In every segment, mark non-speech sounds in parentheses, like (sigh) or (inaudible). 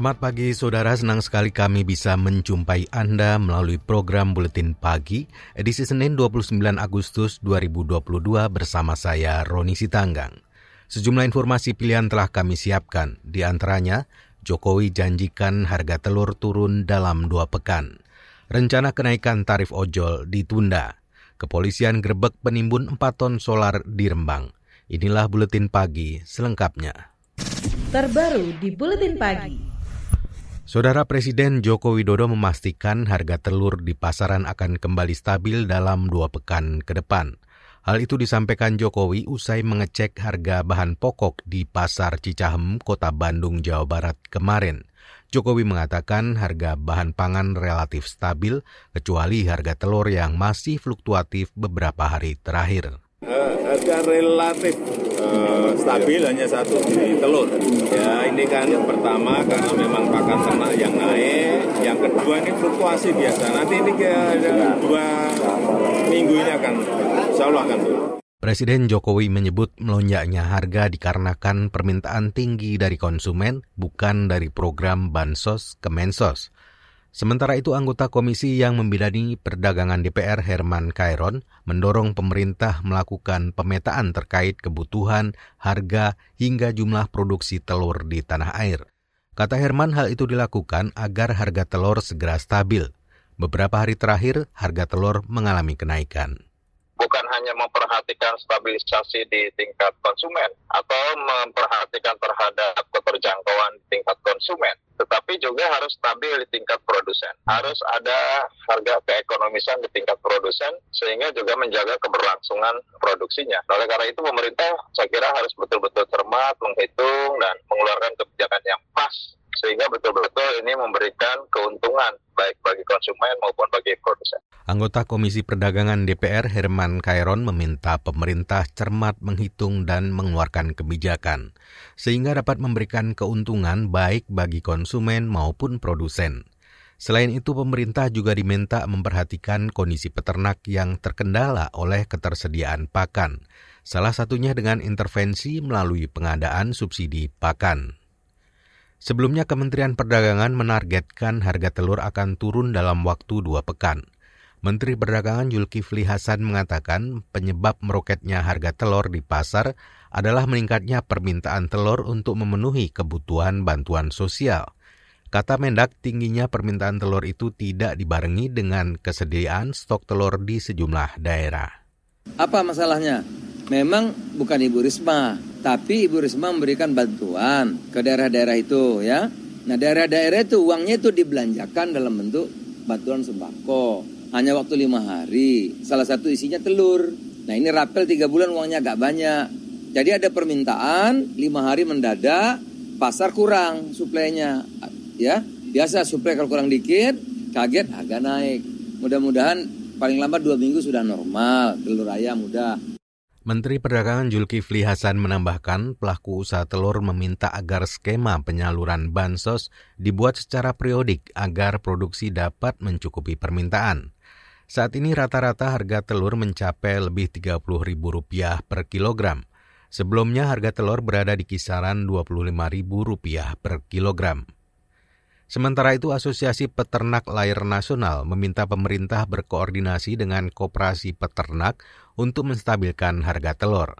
Selamat pagi saudara, senang sekali kami bisa menjumpai Anda melalui program Buletin Pagi edisi Senin 29 Agustus 2022 bersama saya Roni Sitanggang. Sejumlah informasi pilihan telah kami siapkan, di antaranya Jokowi janjikan harga telur turun dalam dua pekan. Rencana kenaikan tarif ojol ditunda. Kepolisian grebek penimbun 4 ton solar di Rembang. Inilah Buletin Pagi selengkapnya. Terbaru di Buletin Pagi. Saudara Presiden Joko Widodo memastikan harga telur di pasaran akan kembali stabil dalam dua pekan ke depan. Hal itu disampaikan Jokowi usai mengecek harga bahan pokok di Pasar Cicahem, Kota Bandung, Jawa Barat kemarin. Jokowi mengatakan harga bahan pangan relatif stabil, kecuali harga telur yang masih fluktuatif beberapa hari terakhir. Uh, harga relatif uh, stabil hanya satu di telur. Ya ini kan yang pertama karena memang pakan ternak yang naik, yang kedua ini fluktuasi biasa. Nanti ini ke dua minggu ini akan, insya Allah akan turun. Presiden Jokowi menyebut melonjaknya harga dikarenakan permintaan tinggi dari konsumen, bukan dari program Bansos Kemensos. Sementara itu anggota komisi yang membidani perdagangan DPR Herman Kairon mendorong pemerintah melakukan pemetaan terkait kebutuhan, harga, hingga jumlah produksi telur di tanah air. Kata Herman hal itu dilakukan agar harga telur segera stabil. Beberapa hari terakhir harga telur mengalami kenaikan bukan hanya memperhatikan stabilisasi di tingkat konsumen atau memperhatikan terhadap keterjangkauan di tingkat konsumen, tetapi juga harus stabil di tingkat produsen. Harus ada harga keekonomisan di tingkat produsen sehingga juga menjaga keberlangsungan produksinya. Oleh karena itu pemerintah saya kira harus betul-betul cermat, menghitung dan mengeluarkan kebijakan yang pas sehingga betul-betul ini memberikan keuntungan baik bagi konsumen maupun bagi produsen. Anggota Komisi Perdagangan DPR Herman Kairon meminta pemerintah cermat menghitung dan mengeluarkan kebijakan sehingga dapat memberikan keuntungan baik bagi konsumen maupun produsen. Selain itu, pemerintah juga diminta memperhatikan kondisi peternak yang terkendala oleh ketersediaan pakan, salah satunya dengan intervensi melalui pengadaan subsidi pakan. Sebelumnya Kementerian Perdagangan menargetkan harga telur akan turun dalam waktu dua pekan. Menteri Perdagangan Zulkifli Hasan mengatakan penyebab meroketnya harga telur di pasar adalah meningkatnya permintaan telur untuk memenuhi kebutuhan bantuan sosial. Kata Mendak, tingginya permintaan telur itu tidak dibarengi dengan kesediaan stok telur di sejumlah daerah. Apa masalahnya? Memang bukan Ibu Risma, tapi Ibu Risma memberikan bantuan ke daerah-daerah itu ya. Nah daerah-daerah itu uangnya itu dibelanjakan dalam bentuk bantuan sembako. Hanya waktu lima hari. Salah satu isinya telur. Nah ini rapel tiga bulan uangnya agak banyak. Jadi ada permintaan lima hari mendadak, pasar kurang suplainya. Ya biasa suplai kalau kurang dikit, kaget harga naik. Mudah-mudahan paling lama dua minggu sudah normal telur ayam mudah. Menteri Perdagangan Zulkifli Hasan menambahkan pelaku usaha telur meminta agar skema penyaluran bansos dibuat secara periodik agar produksi dapat mencukupi permintaan. Saat ini rata-rata harga telur mencapai lebih Rp30.000 per kilogram. Sebelumnya harga telur berada di kisaran Rp25.000 per kilogram. Sementara itu, Asosiasi Peternak Layar Nasional meminta pemerintah berkoordinasi dengan koperasi peternak untuk menstabilkan harga telur.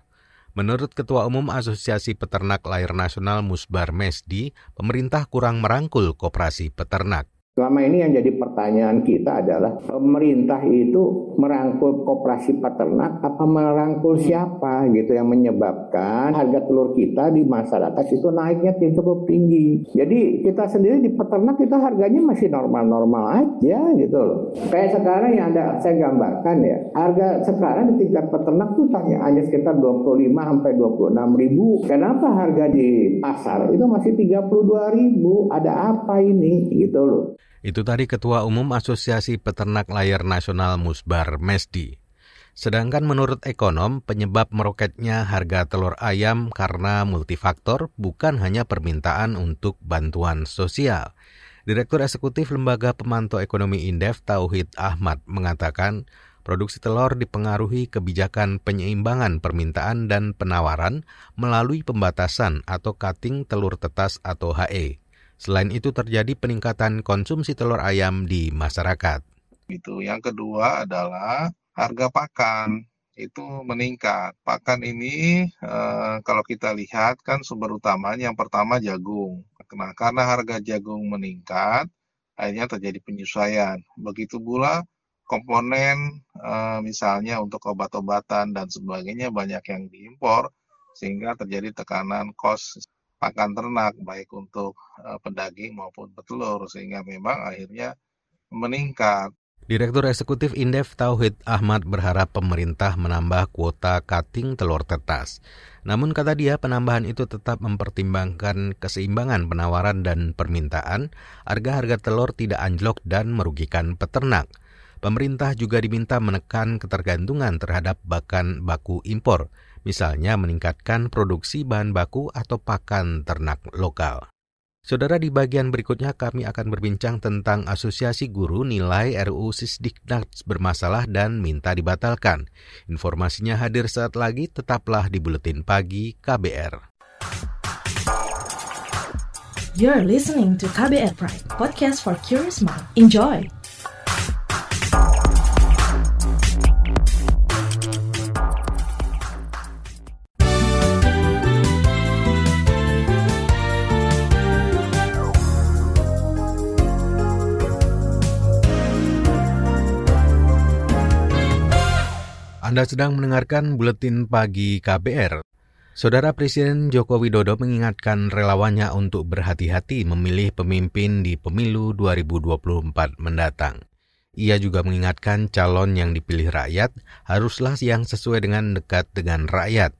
Menurut Ketua Umum Asosiasi Peternak Layar Nasional Musbar Mesdi, pemerintah kurang merangkul koperasi peternak. Selama ini yang jadi pertanyaan kita adalah pemerintah itu merangkul koperasi peternak apa merangkul siapa gitu yang menyebabkan harga telur kita di masyarakat itu naiknya cukup tinggi. Jadi kita sendiri di peternak kita harganya masih normal-normal aja gitu loh. Kayak sekarang yang ada saya gambarkan ya, harga sekarang di tingkat peternak tuh hanya sekitar 25 sampai 26 ribu. Kenapa harga di pasar itu masih 32 ribu? Ada apa ini gitu loh. Itu tadi Ketua Umum Asosiasi Peternak Layar Nasional Musbar Mesdi. Sedangkan menurut ekonom, penyebab meroketnya harga telur ayam karena multifaktor bukan hanya permintaan untuk bantuan sosial. Direktur Eksekutif Lembaga Pemantau Ekonomi Indef Tauhid Ahmad mengatakan, produksi telur dipengaruhi kebijakan penyeimbangan permintaan dan penawaran melalui pembatasan atau cutting telur tetas atau HE. Selain itu terjadi peningkatan konsumsi telur ayam di masyarakat. Itu yang kedua adalah harga pakan itu meningkat. Pakan ini eh, kalau kita lihat kan sumber utamanya yang pertama jagung. Nah, karena harga jagung meningkat, akhirnya terjadi penyesuaian. Begitu pula komponen eh, misalnya untuk obat-obatan dan sebagainya banyak yang diimpor sehingga terjadi tekanan kos pakan ternak baik untuk uh, pedaging maupun petelur sehingga memang akhirnya meningkat. Direktur Eksekutif Indef Tauhid Ahmad berharap pemerintah menambah kuota cutting telur tetas. Namun kata dia penambahan itu tetap mempertimbangkan keseimbangan penawaran dan permintaan, harga-harga telur tidak anjlok dan merugikan peternak. Pemerintah juga diminta menekan ketergantungan terhadap bahan baku impor misalnya meningkatkan produksi bahan baku atau pakan ternak lokal. Saudara, di bagian berikutnya kami akan berbincang tentang asosiasi guru nilai RUU Sisdiknas bermasalah dan minta dibatalkan. Informasinya hadir saat lagi, tetaplah di Buletin Pagi KBR. You're listening to KBR Pride, podcast for curious mind. Enjoy! Anda sedang mendengarkan buletin pagi KBR. Saudara Presiden Joko Widodo mengingatkan relawannya untuk berhati-hati memilih pemimpin di pemilu 2024 mendatang. Ia juga mengingatkan calon yang dipilih rakyat haruslah yang sesuai dengan dekat dengan rakyat.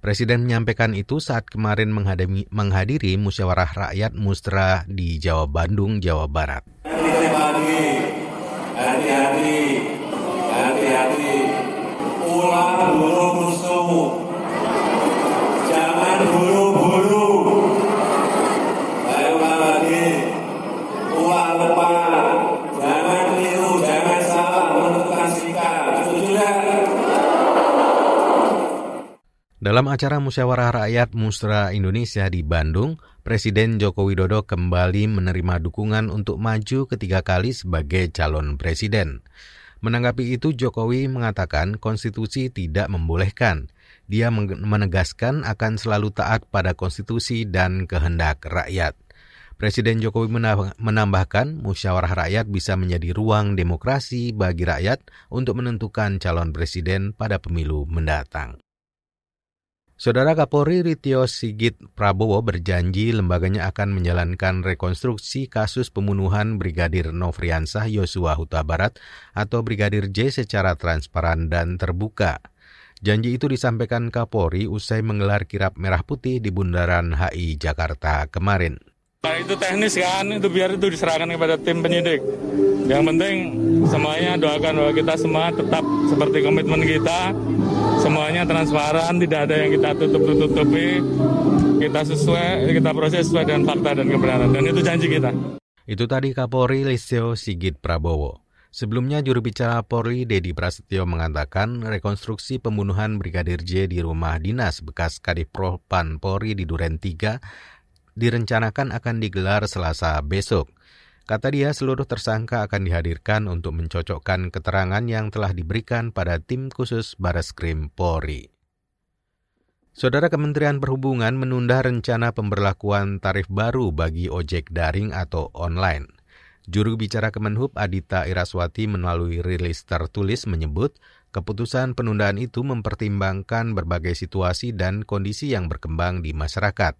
Presiden menyampaikan itu saat kemarin menghadiri, menghadiri musyawarah rakyat Mustra di Jawa Bandung, Jawa Barat. Hati-hati, hati-hati Dalam acara musyawarah rakyat Musra Indonesia di Bandung, Presiden Joko Widodo kembali menerima dukungan untuk maju ketiga kali sebagai calon presiden. Menanggapi itu, Jokowi mengatakan konstitusi tidak membolehkan. Dia menegaskan akan selalu taat pada konstitusi dan kehendak rakyat. Presiden Jokowi menambahkan musyawarah rakyat bisa menjadi ruang demokrasi bagi rakyat untuk menentukan calon presiden pada pemilu mendatang. Saudara Kapolri Ritio Sigit Prabowo berjanji lembaganya akan menjalankan rekonstruksi kasus pembunuhan Brigadir Nofriansah Yosua Huta Barat atau Brigadir J secara transparan dan terbuka. Janji itu disampaikan Kapolri usai menggelar kirap merah putih di Bundaran HI Jakarta kemarin. Nah, itu teknis kan, itu biar itu diserahkan kepada tim penyidik. Yang penting semuanya doakan bahwa kita semua tetap seperti komitmen kita, semuanya transparan, tidak ada yang kita tutup-tutupi, kita sesuai, kita proses sesuai dengan fakta dan kebenaran, dan itu janji kita. Itu tadi Kapolri Listio Sigit Prabowo. Sebelumnya juru bicara Polri Dedi Prasetyo mengatakan rekonstruksi pembunuhan Brigadir J di rumah dinas bekas Kadif Propam Polri di Duren 3 direncanakan akan digelar Selasa besok. Kata dia, seluruh tersangka akan dihadirkan untuk mencocokkan keterangan yang telah diberikan pada tim khusus Bareskrim Polri. Saudara Kementerian Perhubungan menunda rencana pemberlakuan tarif baru bagi ojek daring atau online. Juru bicara Kemenhub Adita Iraswati melalui rilis tertulis menyebut keputusan penundaan itu mempertimbangkan berbagai situasi dan kondisi yang berkembang di masyarakat.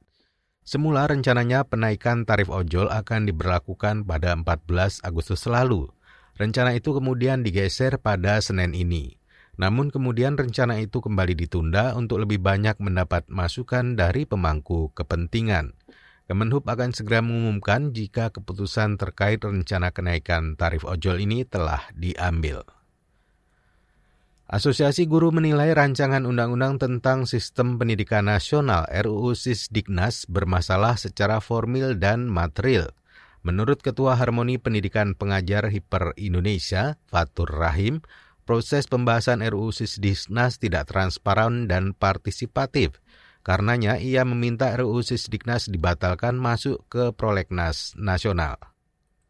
Semula rencananya penaikan tarif ojol akan diberlakukan pada 14 Agustus lalu. Rencana itu kemudian digeser pada Senin ini. Namun kemudian rencana itu kembali ditunda untuk lebih banyak mendapat masukan dari pemangku kepentingan. Kemenhub akan segera mengumumkan jika keputusan terkait rencana kenaikan tarif ojol ini telah diambil. Asosiasi Guru menilai rancangan undang-undang tentang sistem pendidikan nasional RUU Sisdiknas bermasalah secara formil dan material. Menurut Ketua Harmoni Pendidikan Pengajar Hiper Indonesia, Fatur Rahim, proses pembahasan RUU Sisdiknas tidak transparan dan partisipatif. Karenanya ia meminta RUU Sisdiknas dibatalkan masuk ke prolegnas nasional.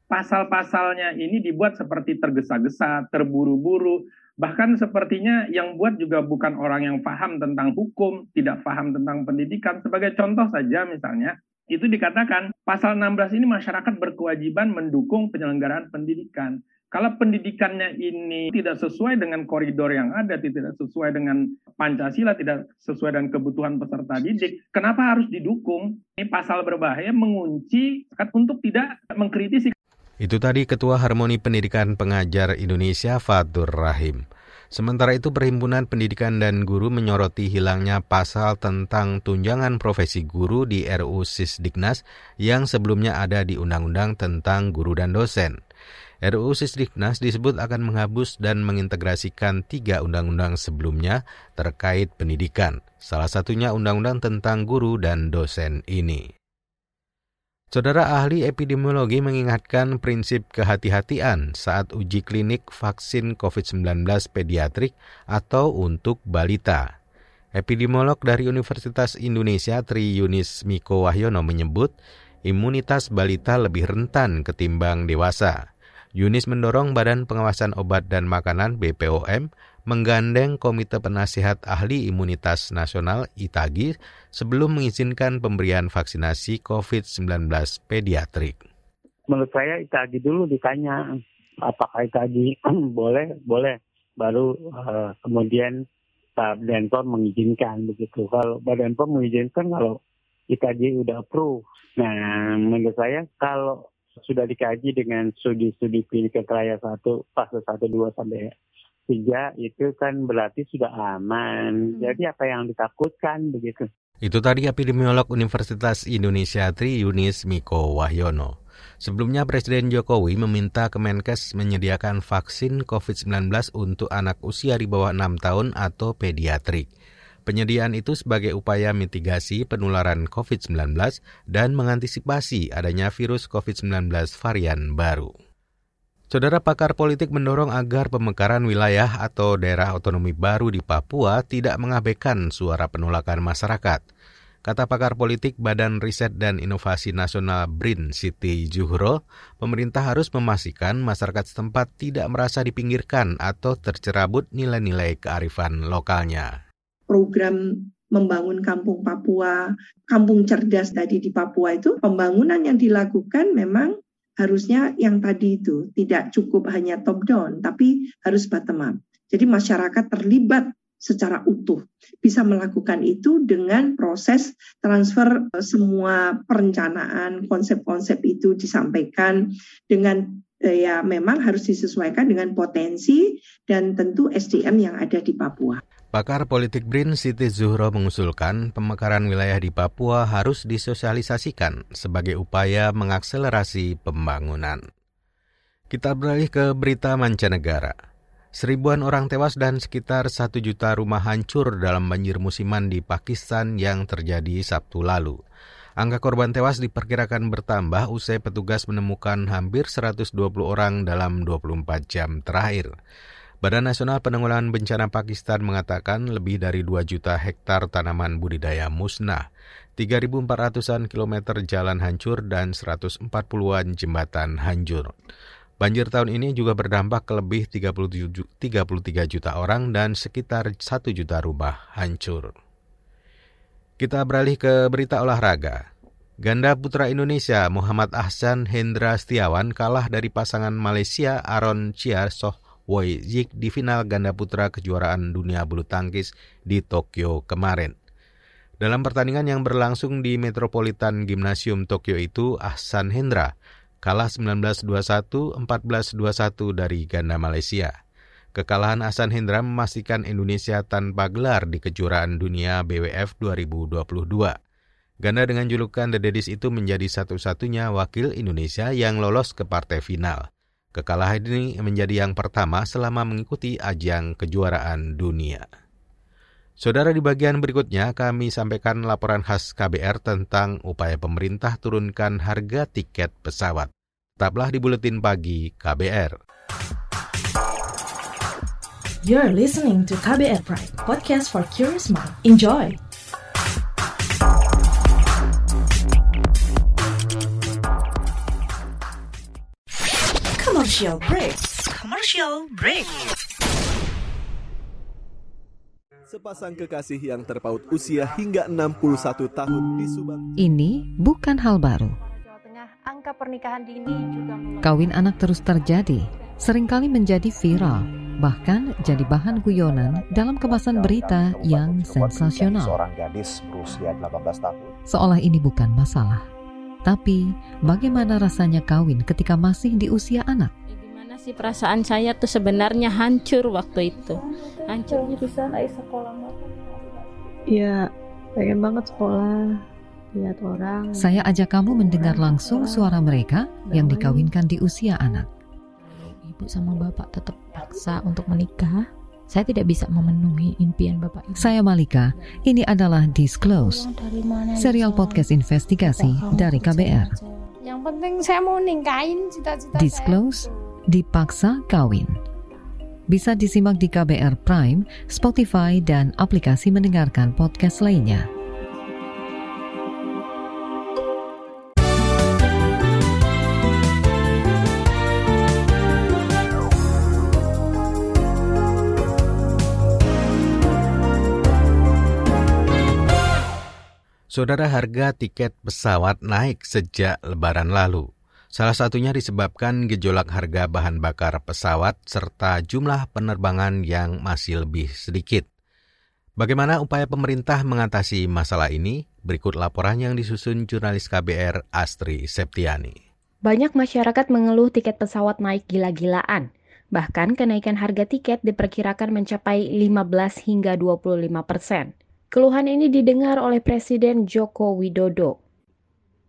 Pasal-pasalnya ini dibuat seperti tergesa-gesa, terburu-buru, bahkan sepertinya yang buat juga bukan orang yang paham tentang hukum, tidak paham tentang pendidikan. Sebagai contoh saja misalnya, itu dikatakan pasal 16 ini masyarakat berkewajiban mendukung penyelenggaraan pendidikan. Kalau pendidikannya ini tidak sesuai dengan koridor yang ada, tidak sesuai dengan Pancasila, tidak sesuai dengan kebutuhan peserta didik, kenapa harus didukung? Ini pasal berbahaya mengunci untuk tidak mengkritisi. Itu tadi Ketua Harmoni Pendidikan Pengajar Indonesia Fatur Rahim. Sementara itu Perhimpunan Pendidikan dan Guru menyoroti hilangnya pasal tentang tunjangan profesi guru di RUU Sisdiknas yang sebelumnya ada di Undang-Undang tentang Guru dan Dosen. RUU Sisdiknas disebut akan menghapus dan mengintegrasikan tiga undang-undang sebelumnya terkait pendidikan, salah satunya undang-undang tentang guru dan dosen ini. Saudara ahli epidemiologi mengingatkan prinsip kehati-hatian saat uji klinik vaksin COVID-19 pediatrik atau untuk balita. Epidemiolog dari Universitas Indonesia Tri Yunis Miko Wahyono menyebut imunitas balita lebih rentan ketimbang dewasa. Yunis mendorong Badan Pengawasan Obat dan Makanan BPOM menggandeng Komite Penasihat Ahli Imunitas Nasional ITAGI sebelum mengizinkan pemberian vaksinasi COVID-19 pediatrik. Menurut saya ITAGI dulu ditanya apakah ITAGI (clears throat) boleh, boleh, baru uh, kemudian Badan POM mengizinkan begitu. Kalau Badan POM mengizinkan kalau ITAGI udah approve. Nah, menurut saya kalau sudah dikaji dengan studi-studi klinik trial satu fase satu dua sampai tiga itu kan berarti sudah aman. Hmm. Jadi apa yang ditakutkan begitu? Itu tadi epidemiolog Universitas Indonesia Tri Yunis Miko Wahyono. Sebelumnya Presiden Jokowi meminta Kemenkes menyediakan vaksin COVID-19 untuk anak usia di bawah 6 tahun atau pediatrik. Penyediaan itu sebagai upaya mitigasi penularan COVID-19 dan mengantisipasi adanya virus COVID-19 varian baru. Saudara pakar politik mendorong agar pemekaran wilayah atau daerah otonomi baru di Papua tidak mengabaikan suara penolakan masyarakat. Kata pakar politik Badan Riset dan Inovasi Nasional BRIN Siti Juhro, pemerintah harus memastikan masyarakat setempat tidak merasa dipinggirkan atau tercerabut nilai-nilai kearifan lokalnya program membangun kampung Papua, kampung cerdas tadi di Papua itu pembangunan yang dilakukan memang harusnya yang tadi itu tidak cukup hanya top down tapi harus bottom up. Jadi masyarakat terlibat secara utuh bisa melakukan itu dengan proses transfer eh, semua perencanaan konsep-konsep itu disampaikan dengan eh, ya memang harus disesuaikan dengan potensi dan tentu SDM yang ada di Papua. Pakar politik BRIN Siti Zuhro mengusulkan pemekaran wilayah di Papua harus disosialisasikan sebagai upaya mengakselerasi pembangunan. Kita beralih ke berita mancanegara. Seribuan orang tewas dan sekitar satu juta rumah hancur dalam banjir musiman di Pakistan yang terjadi Sabtu lalu. Angka korban tewas diperkirakan bertambah usai petugas menemukan hampir 120 orang dalam 24 jam terakhir. Badan Nasional Penanggulangan Bencana Pakistan mengatakan lebih dari 2 juta hektar tanaman budidaya musnah, 3.400-an kilometer jalan hancur, dan 140-an jembatan hancur. Banjir tahun ini juga berdampak ke lebih 37, 33 juta orang dan sekitar 1 juta rumah hancur. Kita beralih ke berita olahraga. Ganda putra Indonesia Muhammad Ahsan Hendra Setiawan kalah dari pasangan Malaysia Aaron Chia Soh Woi Zik di final ganda putra kejuaraan dunia bulu tangkis di Tokyo kemarin. Dalam pertandingan yang berlangsung di Metropolitan Gymnasium Tokyo itu, Ahsan Hendra kalah 19-21, 14-21 dari ganda Malaysia. Kekalahan Ahsan Hendra memastikan Indonesia tanpa gelar di kejuaraan dunia BWF 2022. Ganda dengan julukan The Daddies itu menjadi satu-satunya wakil Indonesia yang lolos ke partai final. Kekalahan ini menjadi yang pertama selama mengikuti ajang kejuaraan dunia. Saudara di bagian berikutnya kami sampaikan laporan khas KBR tentang upaya pemerintah turunkan harga tiket pesawat. Tetaplah di Buletin Pagi KBR. You're listening to KBR Pride, podcast for curious mind. Enjoy! Commercial break. Commercial break. Sepasang kekasih yang terpaut usia hingga 61 tahun di Subang. Ini bukan hal baru. Angka pernikahan dini juga. Kawin anak terus terjadi, sering kali menjadi viral, bahkan jadi bahan guyonan dalam kemasan berita yang sensasional. Seorang gadis berusia 18 tahun. Seolah ini bukan masalah. Tapi, bagaimana rasanya kawin ketika masih di usia anak? Sih perasaan saya tuh sebenarnya hancur waktu itu. Hancurnya bisa naik sekolah Iya, pengen banget sekolah. Lihat orang. Saya ajak kamu mendengar langsung suara mereka yang dikawinkan di usia anak. Ibu sama bapak tetap paksa untuk menikah. Saya tidak bisa memenuhi impian bapak ibu. Saya Malika. Ini adalah Disclose, serial podcast investigasi dari KBR. Yang penting saya mau ningkain cita-cita Disclose, dipaksa kawin. Bisa disimak di KBR Prime, Spotify, dan aplikasi mendengarkan podcast lainnya. Saudara harga tiket pesawat naik sejak lebaran lalu. Salah satunya disebabkan gejolak harga bahan bakar pesawat serta jumlah penerbangan yang masih lebih sedikit. Bagaimana upaya pemerintah mengatasi masalah ini? Berikut laporan yang disusun jurnalis KBR Astri Septiani. Banyak masyarakat mengeluh tiket pesawat naik gila-gilaan. Bahkan kenaikan harga tiket diperkirakan mencapai 15 hingga 25 persen. Keluhan ini didengar oleh Presiden Joko Widodo.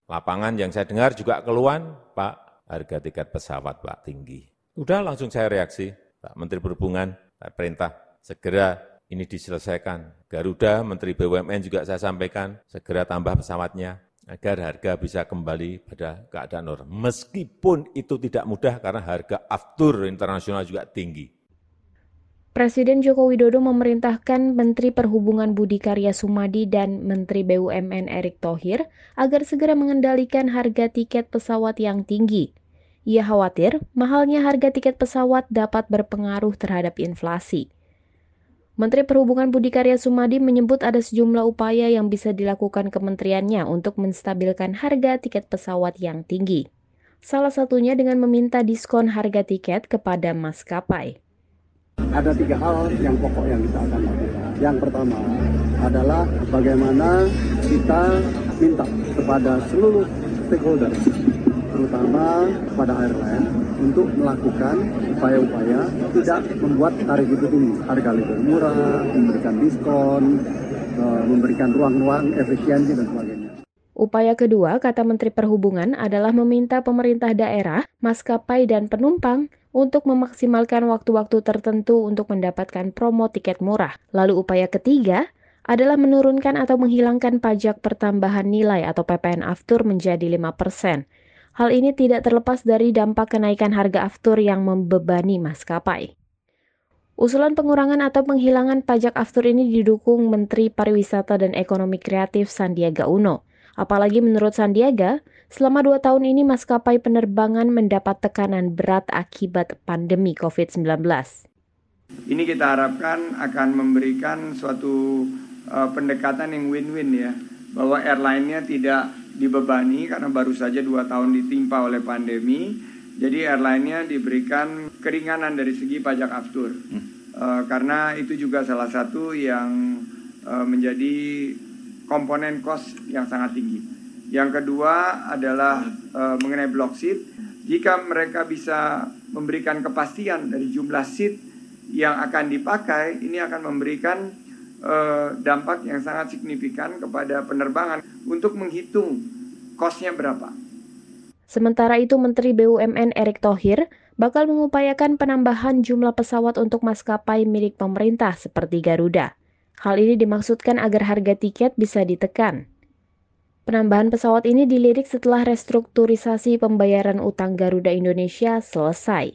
Lapangan yang saya dengar juga keluhan, Pak, harga tiket pesawat Pak tinggi. Udah langsung saya reaksi, Pak Menteri Perhubungan, Pak Perintah, segera ini diselesaikan. Garuda, Menteri BUMN juga saya sampaikan, segera tambah pesawatnya agar harga bisa kembali pada keadaan normal. Meskipun itu tidak mudah karena harga aftur internasional juga tinggi. Presiden Joko Widodo memerintahkan Menteri Perhubungan Budi Karya Sumadi dan Menteri BUMN Erick Thohir agar segera mengendalikan harga tiket pesawat yang tinggi. Ia khawatir mahalnya harga tiket pesawat dapat berpengaruh terhadap inflasi. Menteri Perhubungan Budi Karya Sumadi menyebut ada sejumlah upaya yang bisa dilakukan kementeriannya untuk menstabilkan harga tiket pesawat yang tinggi. Salah satunya dengan meminta diskon harga tiket kepada maskapai. Ada tiga hal yang pokok yang kita akan lakukan. Yang pertama adalah bagaimana kita minta kepada seluruh stakeholder, terutama pada airline, untuk melakukan upaya-upaya tidak membuat tarif itu tinggi, harga lebih murah, memberikan diskon, eh, memberikan ruang-ruang efisiensi dan sebagainya. Upaya kedua, kata Menteri Perhubungan, adalah meminta pemerintah daerah, maskapai, dan penumpang untuk memaksimalkan waktu-waktu tertentu untuk mendapatkan promo tiket murah. Lalu upaya ketiga adalah menurunkan atau menghilangkan pajak pertambahan nilai atau PPN aftur menjadi 5%. Hal ini tidak terlepas dari dampak kenaikan harga aftur yang membebani maskapai. Usulan pengurangan atau penghilangan pajak aftur ini didukung Menteri Pariwisata dan Ekonomi Kreatif Sandiaga Uno. Apalagi menurut Sandiaga, selama dua tahun ini maskapai penerbangan mendapat tekanan berat akibat pandemi COVID-19. Ini kita harapkan akan memberikan suatu uh, pendekatan yang win-win ya, bahwa airline-nya tidak dibebani karena baru saja dua tahun ditimpa oleh pandemi, jadi airline-nya diberikan keringanan dari segi pajak aftur. Hmm. Uh, karena itu juga salah satu yang uh, menjadi komponen cost yang sangat tinggi. Yang kedua adalah e, mengenai block seat. Jika mereka bisa memberikan kepastian dari jumlah seat yang akan dipakai, ini akan memberikan e, dampak yang sangat signifikan kepada penerbangan untuk menghitung kosnya berapa. Sementara itu Menteri BUMN Erick Thohir bakal mengupayakan penambahan jumlah pesawat untuk maskapai milik pemerintah seperti Garuda. Hal ini dimaksudkan agar harga tiket bisa ditekan. Penambahan pesawat ini dilirik setelah restrukturisasi pembayaran utang Garuda Indonesia selesai.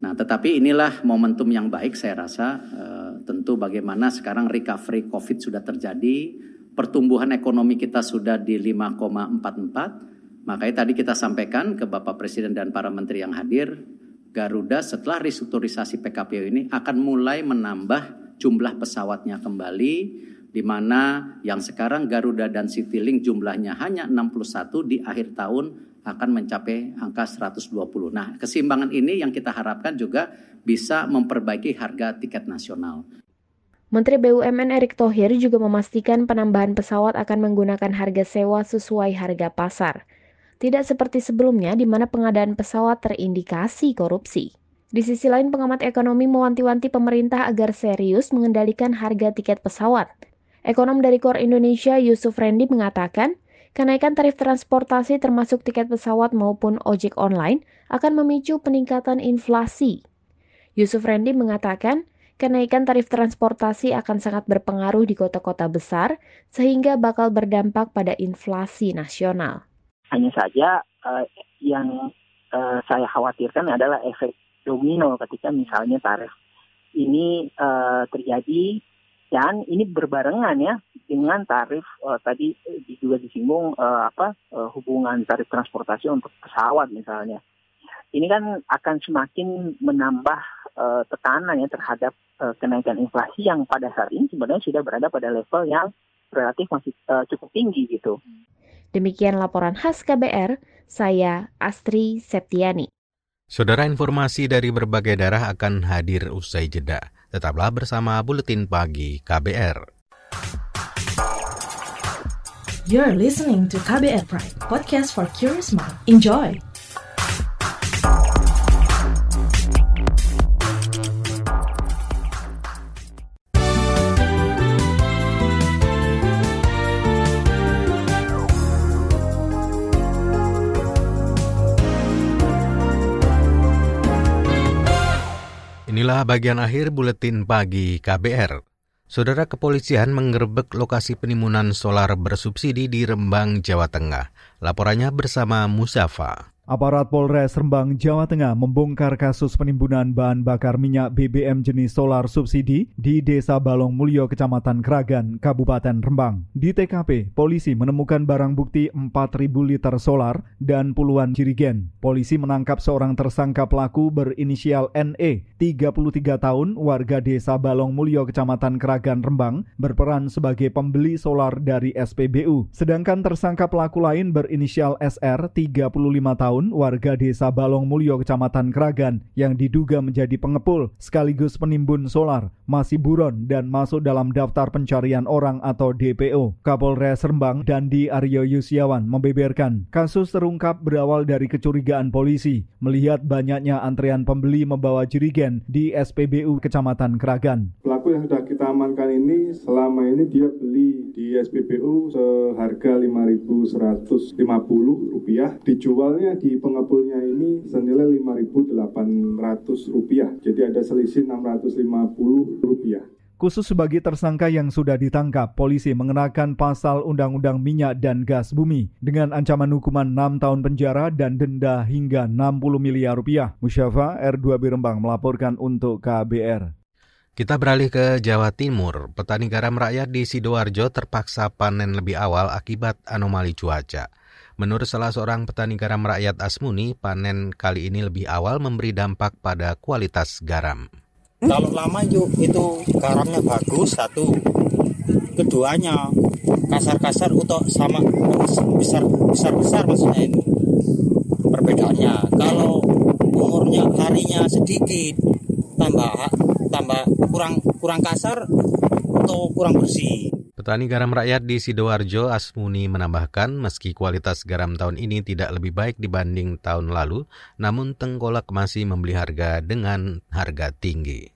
Nah, tetapi inilah momentum yang baik saya rasa. E, tentu bagaimana sekarang recovery COVID sudah terjadi, pertumbuhan ekonomi kita sudah di 5,44. Makanya tadi kita sampaikan ke Bapak Presiden dan para menteri yang hadir, Garuda setelah restrukturisasi PKPU ini akan mulai menambah jumlah pesawatnya kembali di mana yang sekarang Garuda dan Citylink jumlahnya hanya 61 di akhir tahun akan mencapai angka 120. Nah, keseimbangan ini yang kita harapkan juga bisa memperbaiki harga tiket nasional. Menteri BUMN Erick Thohir juga memastikan penambahan pesawat akan menggunakan harga sewa sesuai harga pasar. Tidak seperti sebelumnya di mana pengadaan pesawat terindikasi korupsi. Di sisi lain, pengamat ekonomi mewanti-wanti pemerintah agar serius mengendalikan harga tiket pesawat Ekonom dari Kor Indonesia Yusuf Rendi mengatakan, kenaikan tarif transportasi termasuk tiket pesawat maupun ojek online akan memicu peningkatan inflasi. Yusuf Rendi mengatakan, kenaikan tarif transportasi akan sangat berpengaruh di kota-kota besar sehingga bakal berdampak pada inflasi nasional. Hanya saja uh, yang uh, saya khawatirkan adalah efek domino ketika misalnya tarif ini uh, terjadi dan ini berbarengan ya dengan tarif uh, tadi uh, juga disinggung uh, apa uh, hubungan tarif transportasi untuk pesawat misalnya. Ini kan akan semakin menambah uh, tekanan ya terhadap uh, kenaikan inflasi yang pada saat ini sebenarnya sudah berada pada level yang relatif masih uh, cukup tinggi gitu. Demikian laporan khas KBR, saya Astri Septiani. Saudara informasi dari berbagai daerah akan hadir usai jeda. Tetaplah bersama Buletin Pagi KBR. You're listening to KBR Pride, podcast for curious mind. Enjoy! Inilah bagian akhir buletin pagi KBR. Saudara kepolisian menggerebek lokasi penimbunan solar bersubsidi di Rembang, Jawa Tengah. Laporannya bersama Musafa. Aparat Polres Rembang, Jawa Tengah membongkar kasus penimbunan bahan bakar minyak BBM jenis solar subsidi di Desa Balong Mulyo, Kecamatan Kragan, Kabupaten Rembang. Di TKP, polisi menemukan barang bukti 4.000 liter solar dan puluhan jirigen. Polisi menangkap seorang tersangka pelaku berinisial NE, 33 tahun, warga Desa Balong Mulyo, Kecamatan Kragan, Rembang, berperan sebagai pembeli solar dari SPBU. Sedangkan tersangka pelaku lain berinisial SR, 35 tahun, tahun, warga desa Balong Mulyo, Kecamatan Kragan, yang diduga menjadi pengepul sekaligus penimbun solar, masih buron dan masuk dalam daftar pencarian orang atau DPO. Kapolres Rembang Dandi Aryo Yusiawan membeberkan, kasus terungkap berawal dari kecurigaan polisi melihat banyaknya antrean pembeli membawa jirigen di SPBU Kecamatan Kragan. Pelaku yang sudah kita amankan ini selama ini dia beli di SPBU seharga Rp5.150, dijualnya di pengepulnya ini senilai Rp5.800. Jadi ada selisih Rp650. Khusus sebagai tersangka yang sudah ditangkap, polisi mengenakan pasal Undang-Undang Minyak dan Gas Bumi dengan ancaman hukuman 6 tahun penjara dan denda hingga 60 miliar rupiah. Musyafa R2 Birembang melaporkan untuk KBR. Kita beralih ke Jawa Timur. Petani garam rakyat di Sidoarjo terpaksa panen lebih awal akibat anomali cuaca. Menurut salah seorang petani garam rakyat Asmuni, panen kali ini lebih awal memberi dampak pada kualitas garam. Kalau lama itu, itu garamnya bagus satu, keduanya kasar-kasar atau sama besar besar besar maksudnya ini perbedaannya. Kalau umurnya harinya sedikit tambah tambah kurang kurang kasar atau kurang bersih. Petani garam rakyat di Sidoarjo Asmuni menambahkan meski kualitas garam tahun ini tidak lebih baik dibanding tahun lalu, namun Tengkolak masih membeli harga dengan harga tinggi.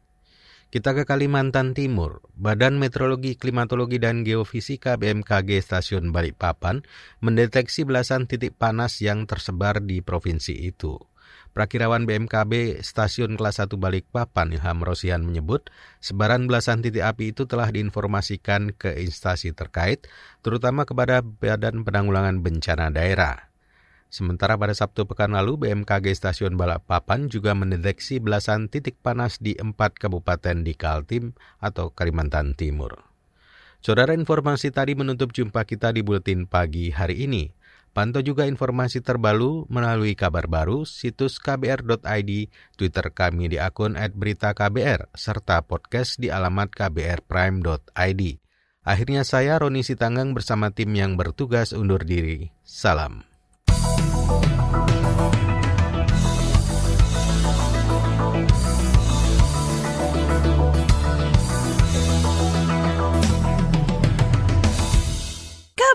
Kita ke Kalimantan Timur. Badan Meteorologi, Klimatologi, dan Geofisika BMKG Stasiun Balikpapan mendeteksi belasan titik panas yang tersebar di provinsi itu. Prakirawan BMKB Stasiun Kelas 1 Balikpapan Ilham Rosian menyebut, sebaran belasan titik api itu telah diinformasikan ke instansi terkait, terutama kepada Badan Penanggulangan Bencana Daerah. Sementara pada Sabtu pekan lalu, BMKG Stasiun Balikpapan juga mendeteksi belasan titik panas di empat kabupaten di Kaltim atau Kalimantan Timur. Saudara informasi tadi menutup jumpa kita di Buletin Pagi hari ini. Pantau juga informasi terbaru melalui kabar baru, situs kbr.id, Twitter kami di akun @beritaKBR, serta podcast di alamat kbrprime.id. Akhirnya saya Roni Sitanggang bersama tim yang bertugas undur diri. Salam.